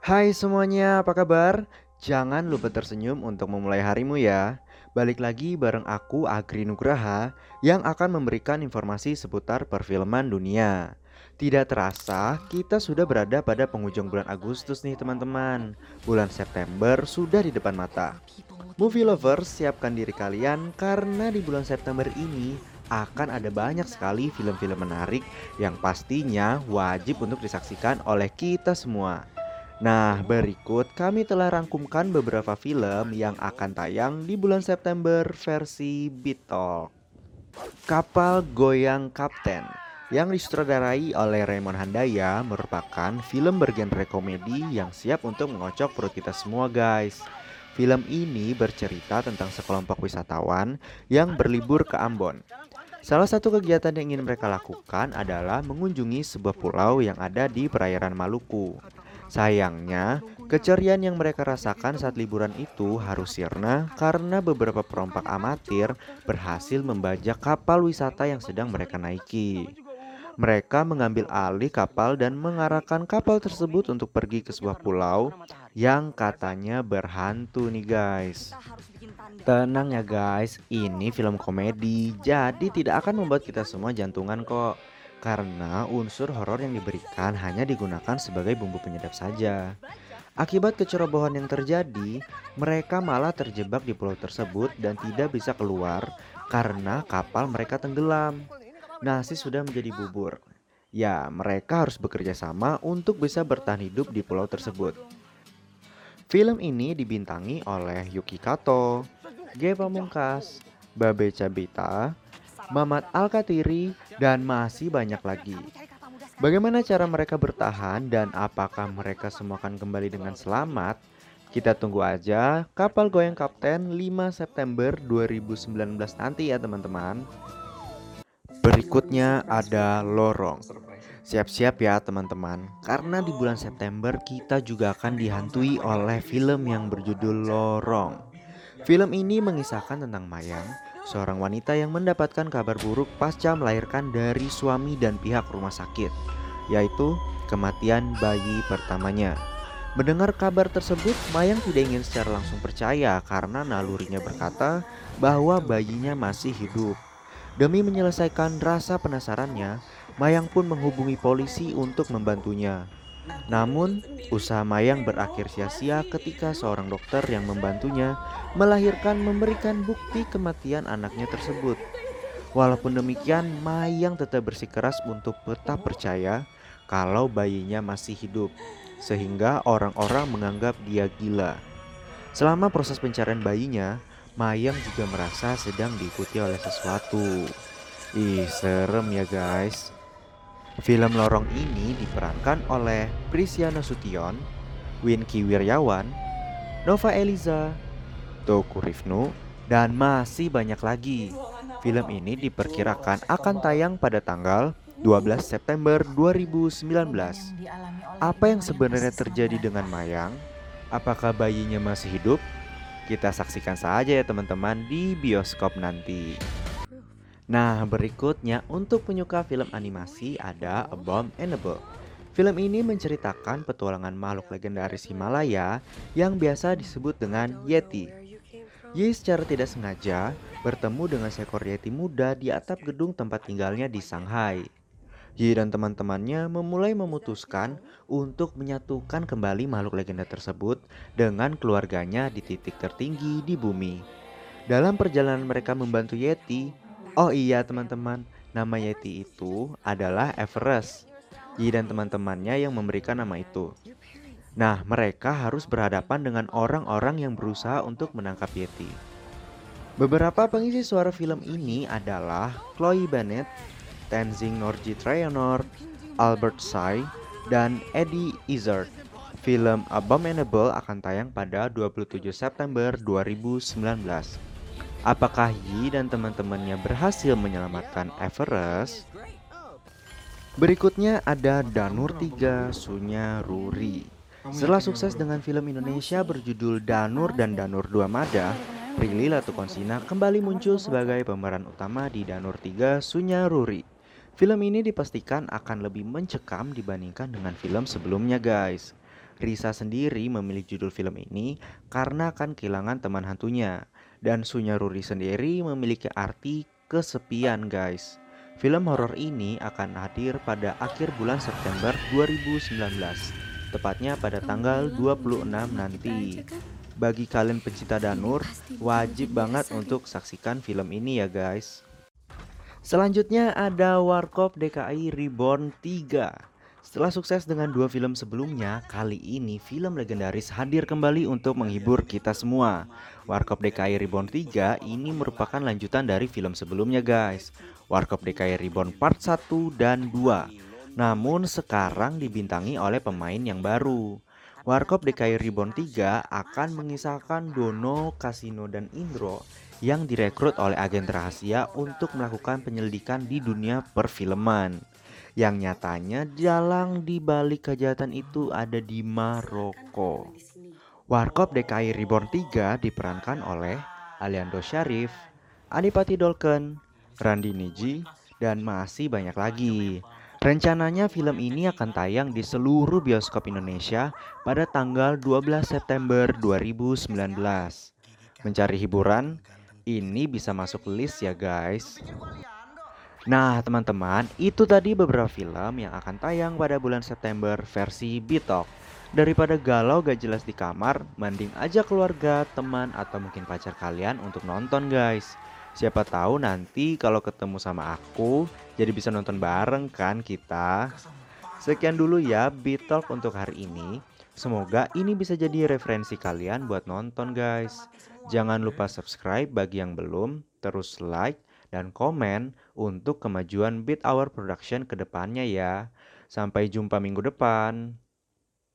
Hai semuanya, apa kabar? Jangan lupa tersenyum untuk memulai harimu ya. Balik lagi bareng aku Agri Nugraha yang akan memberikan informasi seputar perfilman dunia. Tidak terasa, kita sudah berada pada penghujung bulan Agustus nih teman-teman. Bulan September sudah di depan mata. Movie lovers, siapkan diri kalian karena di bulan September ini akan ada banyak sekali film-film menarik yang pastinya wajib untuk disaksikan oleh kita semua. Nah, berikut kami telah rangkumkan beberapa film yang akan tayang di bulan September versi Beatle. Kapal Goyang Kapten yang disutradarai oleh Raymond Handaya merupakan film bergenre komedi yang siap untuk mengocok perut kita semua guys. Film ini bercerita tentang sekelompok wisatawan yang berlibur ke Ambon. Salah satu kegiatan yang ingin mereka lakukan adalah mengunjungi sebuah pulau yang ada di perairan Maluku. Sayangnya, keceriaan yang mereka rasakan saat liburan itu harus sirna karena beberapa perompak amatir berhasil membajak kapal wisata yang sedang mereka naiki. Mereka mengambil alih kapal dan mengarahkan kapal tersebut untuk pergi ke sebuah pulau yang katanya berhantu nih guys. Tenang ya guys, ini film komedi, jadi tidak akan membuat kita semua jantungan kok. Karena unsur horor yang diberikan hanya digunakan sebagai bumbu penyedap saja. Akibat kecerobohan yang terjadi, mereka malah terjebak di pulau tersebut dan tidak bisa keluar karena kapal mereka tenggelam. Nasi sudah menjadi bubur. Ya, mereka harus bekerja sama untuk bisa bertahan hidup di pulau tersebut. Film ini dibintangi oleh Yuki Kato, G. Pamungkas, Babe Cabita, Mamat Al-Katiri, dan masih banyak lagi. Bagaimana cara mereka bertahan dan apakah mereka semua akan kembali dengan selamat? Kita tunggu aja kapal goyang kapten 5 September 2019 nanti ya teman-teman. Berikutnya ada lorong. Siap-siap ya teman-teman, karena di bulan September kita juga akan dihantui oleh film yang berjudul Lorong. Film ini mengisahkan tentang Mayang seorang wanita yang mendapatkan kabar buruk pasca melahirkan dari suami dan pihak rumah sakit, yaitu kematian bayi pertamanya. Mendengar kabar tersebut, Mayang tidak ingin secara langsung percaya karena nalurinya berkata bahwa bayinya masih hidup. Demi menyelesaikan rasa penasarannya, Mayang pun menghubungi polisi untuk membantunya. Namun, usaha Mayang berakhir sia-sia ketika seorang dokter yang membantunya melahirkan memberikan bukti kematian anaknya tersebut. Walaupun demikian, Mayang tetap bersikeras untuk tetap percaya kalau bayinya masih hidup, sehingga orang-orang menganggap dia gila. Selama proses pencarian bayinya, Mayang juga merasa sedang diikuti oleh sesuatu. Ih, serem ya guys. Film Lorong ini diperankan oleh Prisiana Sution, Winky Wiryawan, Nova Eliza, Toku Rifnu, dan masih banyak lagi. Film ini diperkirakan akan tayang pada tanggal 12 September 2019. Apa yang sebenarnya terjadi dengan Mayang? Apakah bayinya masih hidup? Kita saksikan saja ya teman-teman di bioskop nanti. Nah, berikutnya untuk penyuka film animasi ada Abominable. Film ini menceritakan petualangan makhluk legendaris Himalaya yang biasa disebut dengan Yeti. Yi secara tidak sengaja bertemu dengan seekor Yeti muda di atap gedung tempat tinggalnya di Shanghai. Yi dan teman-temannya memulai memutuskan untuk menyatukan kembali makhluk legenda tersebut dengan keluarganya di titik tertinggi di bumi. Dalam perjalanan mereka membantu Yeti, Oh iya teman-teman, nama Yeti itu adalah Everest. Yi dan teman-temannya yang memberikan nama itu. Nah, mereka harus berhadapan dengan orang-orang yang berusaha untuk menangkap Yeti. Beberapa pengisi suara film ini adalah Chloe Bennett, Tenzing Norgay Trayanor, Albert Sai, dan Eddie Izzard. Film Abominable akan tayang pada 27 September 2019. Apakah Yi dan teman-temannya berhasil menyelamatkan Everest? Berikutnya ada Danur 3 Sunya Ruri. Setelah sukses dengan film Indonesia berjudul Danur dan Danur 2 Mada, Prilly Latukonsina kembali muncul sebagai pemeran utama di Danur 3 Sunya Ruri. Film ini dipastikan akan lebih mencekam dibandingkan dengan film sebelumnya guys. Risa sendiri memilih judul film ini karena akan kehilangan teman hantunya. Dan Sunyaruri sendiri memiliki arti kesepian guys. Film horor ini akan hadir pada akhir bulan September 2019, tepatnya pada tanggal 26 nanti. Bagi kalian pecinta Danur, wajib banget untuk saksikan film ini ya guys. Selanjutnya ada Warkop DKI Reborn 3. Setelah sukses dengan dua film sebelumnya, kali ini film legendaris hadir kembali untuk menghibur kita semua. Warkop DKI Reborn 3 ini merupakan lanjutan dari film sebelumnya guys. Warkop DKI Reborn Part 1 dan 2. Namun sekarang dibintangi oleh pemain yang baru. Warkop DKI Reborn 3 akan mengisahkan Dono, Kasino, dan Indro yang direkrut oleh agen rahasia untuk melakukan penyelidikan di dunia perfilman yang nyatanya dalang di balik kejahatan itu ada di Maroko. Warkop DKI Reborn 3 diperankan oleh Aliando Syarif, Adipati Dolken, Randi Niji, dan masih banyak lagi. Rencananya film ini akan tayang di seluruh bioskop Indonesia pada tanggal 12 September 2019. Mencari hiburan, ini bisa masuk list ya guys. Nah, teman-teman, itu tadi beberapa film yang akan tayang pada bulan September versi Bitok. Daripada galau gak jelas di kamar, mending aja keluarga, teman, atau mungkin pacar kalian untuk nonton guys. Siapa tahu nanti kalau ketemu sama aku, jadi bisa nonton bareng kan kita. Sekian dulu ya Bitok untuk hari ini. Semoga ini bisa jadi referensi kalian buat nonton guys. Jangan lupa subscribe bagi yang belum, terus like, dan komen untuk kemajuan Beat Hour Production ke depannya ya. Sampai jumpa minggu depan.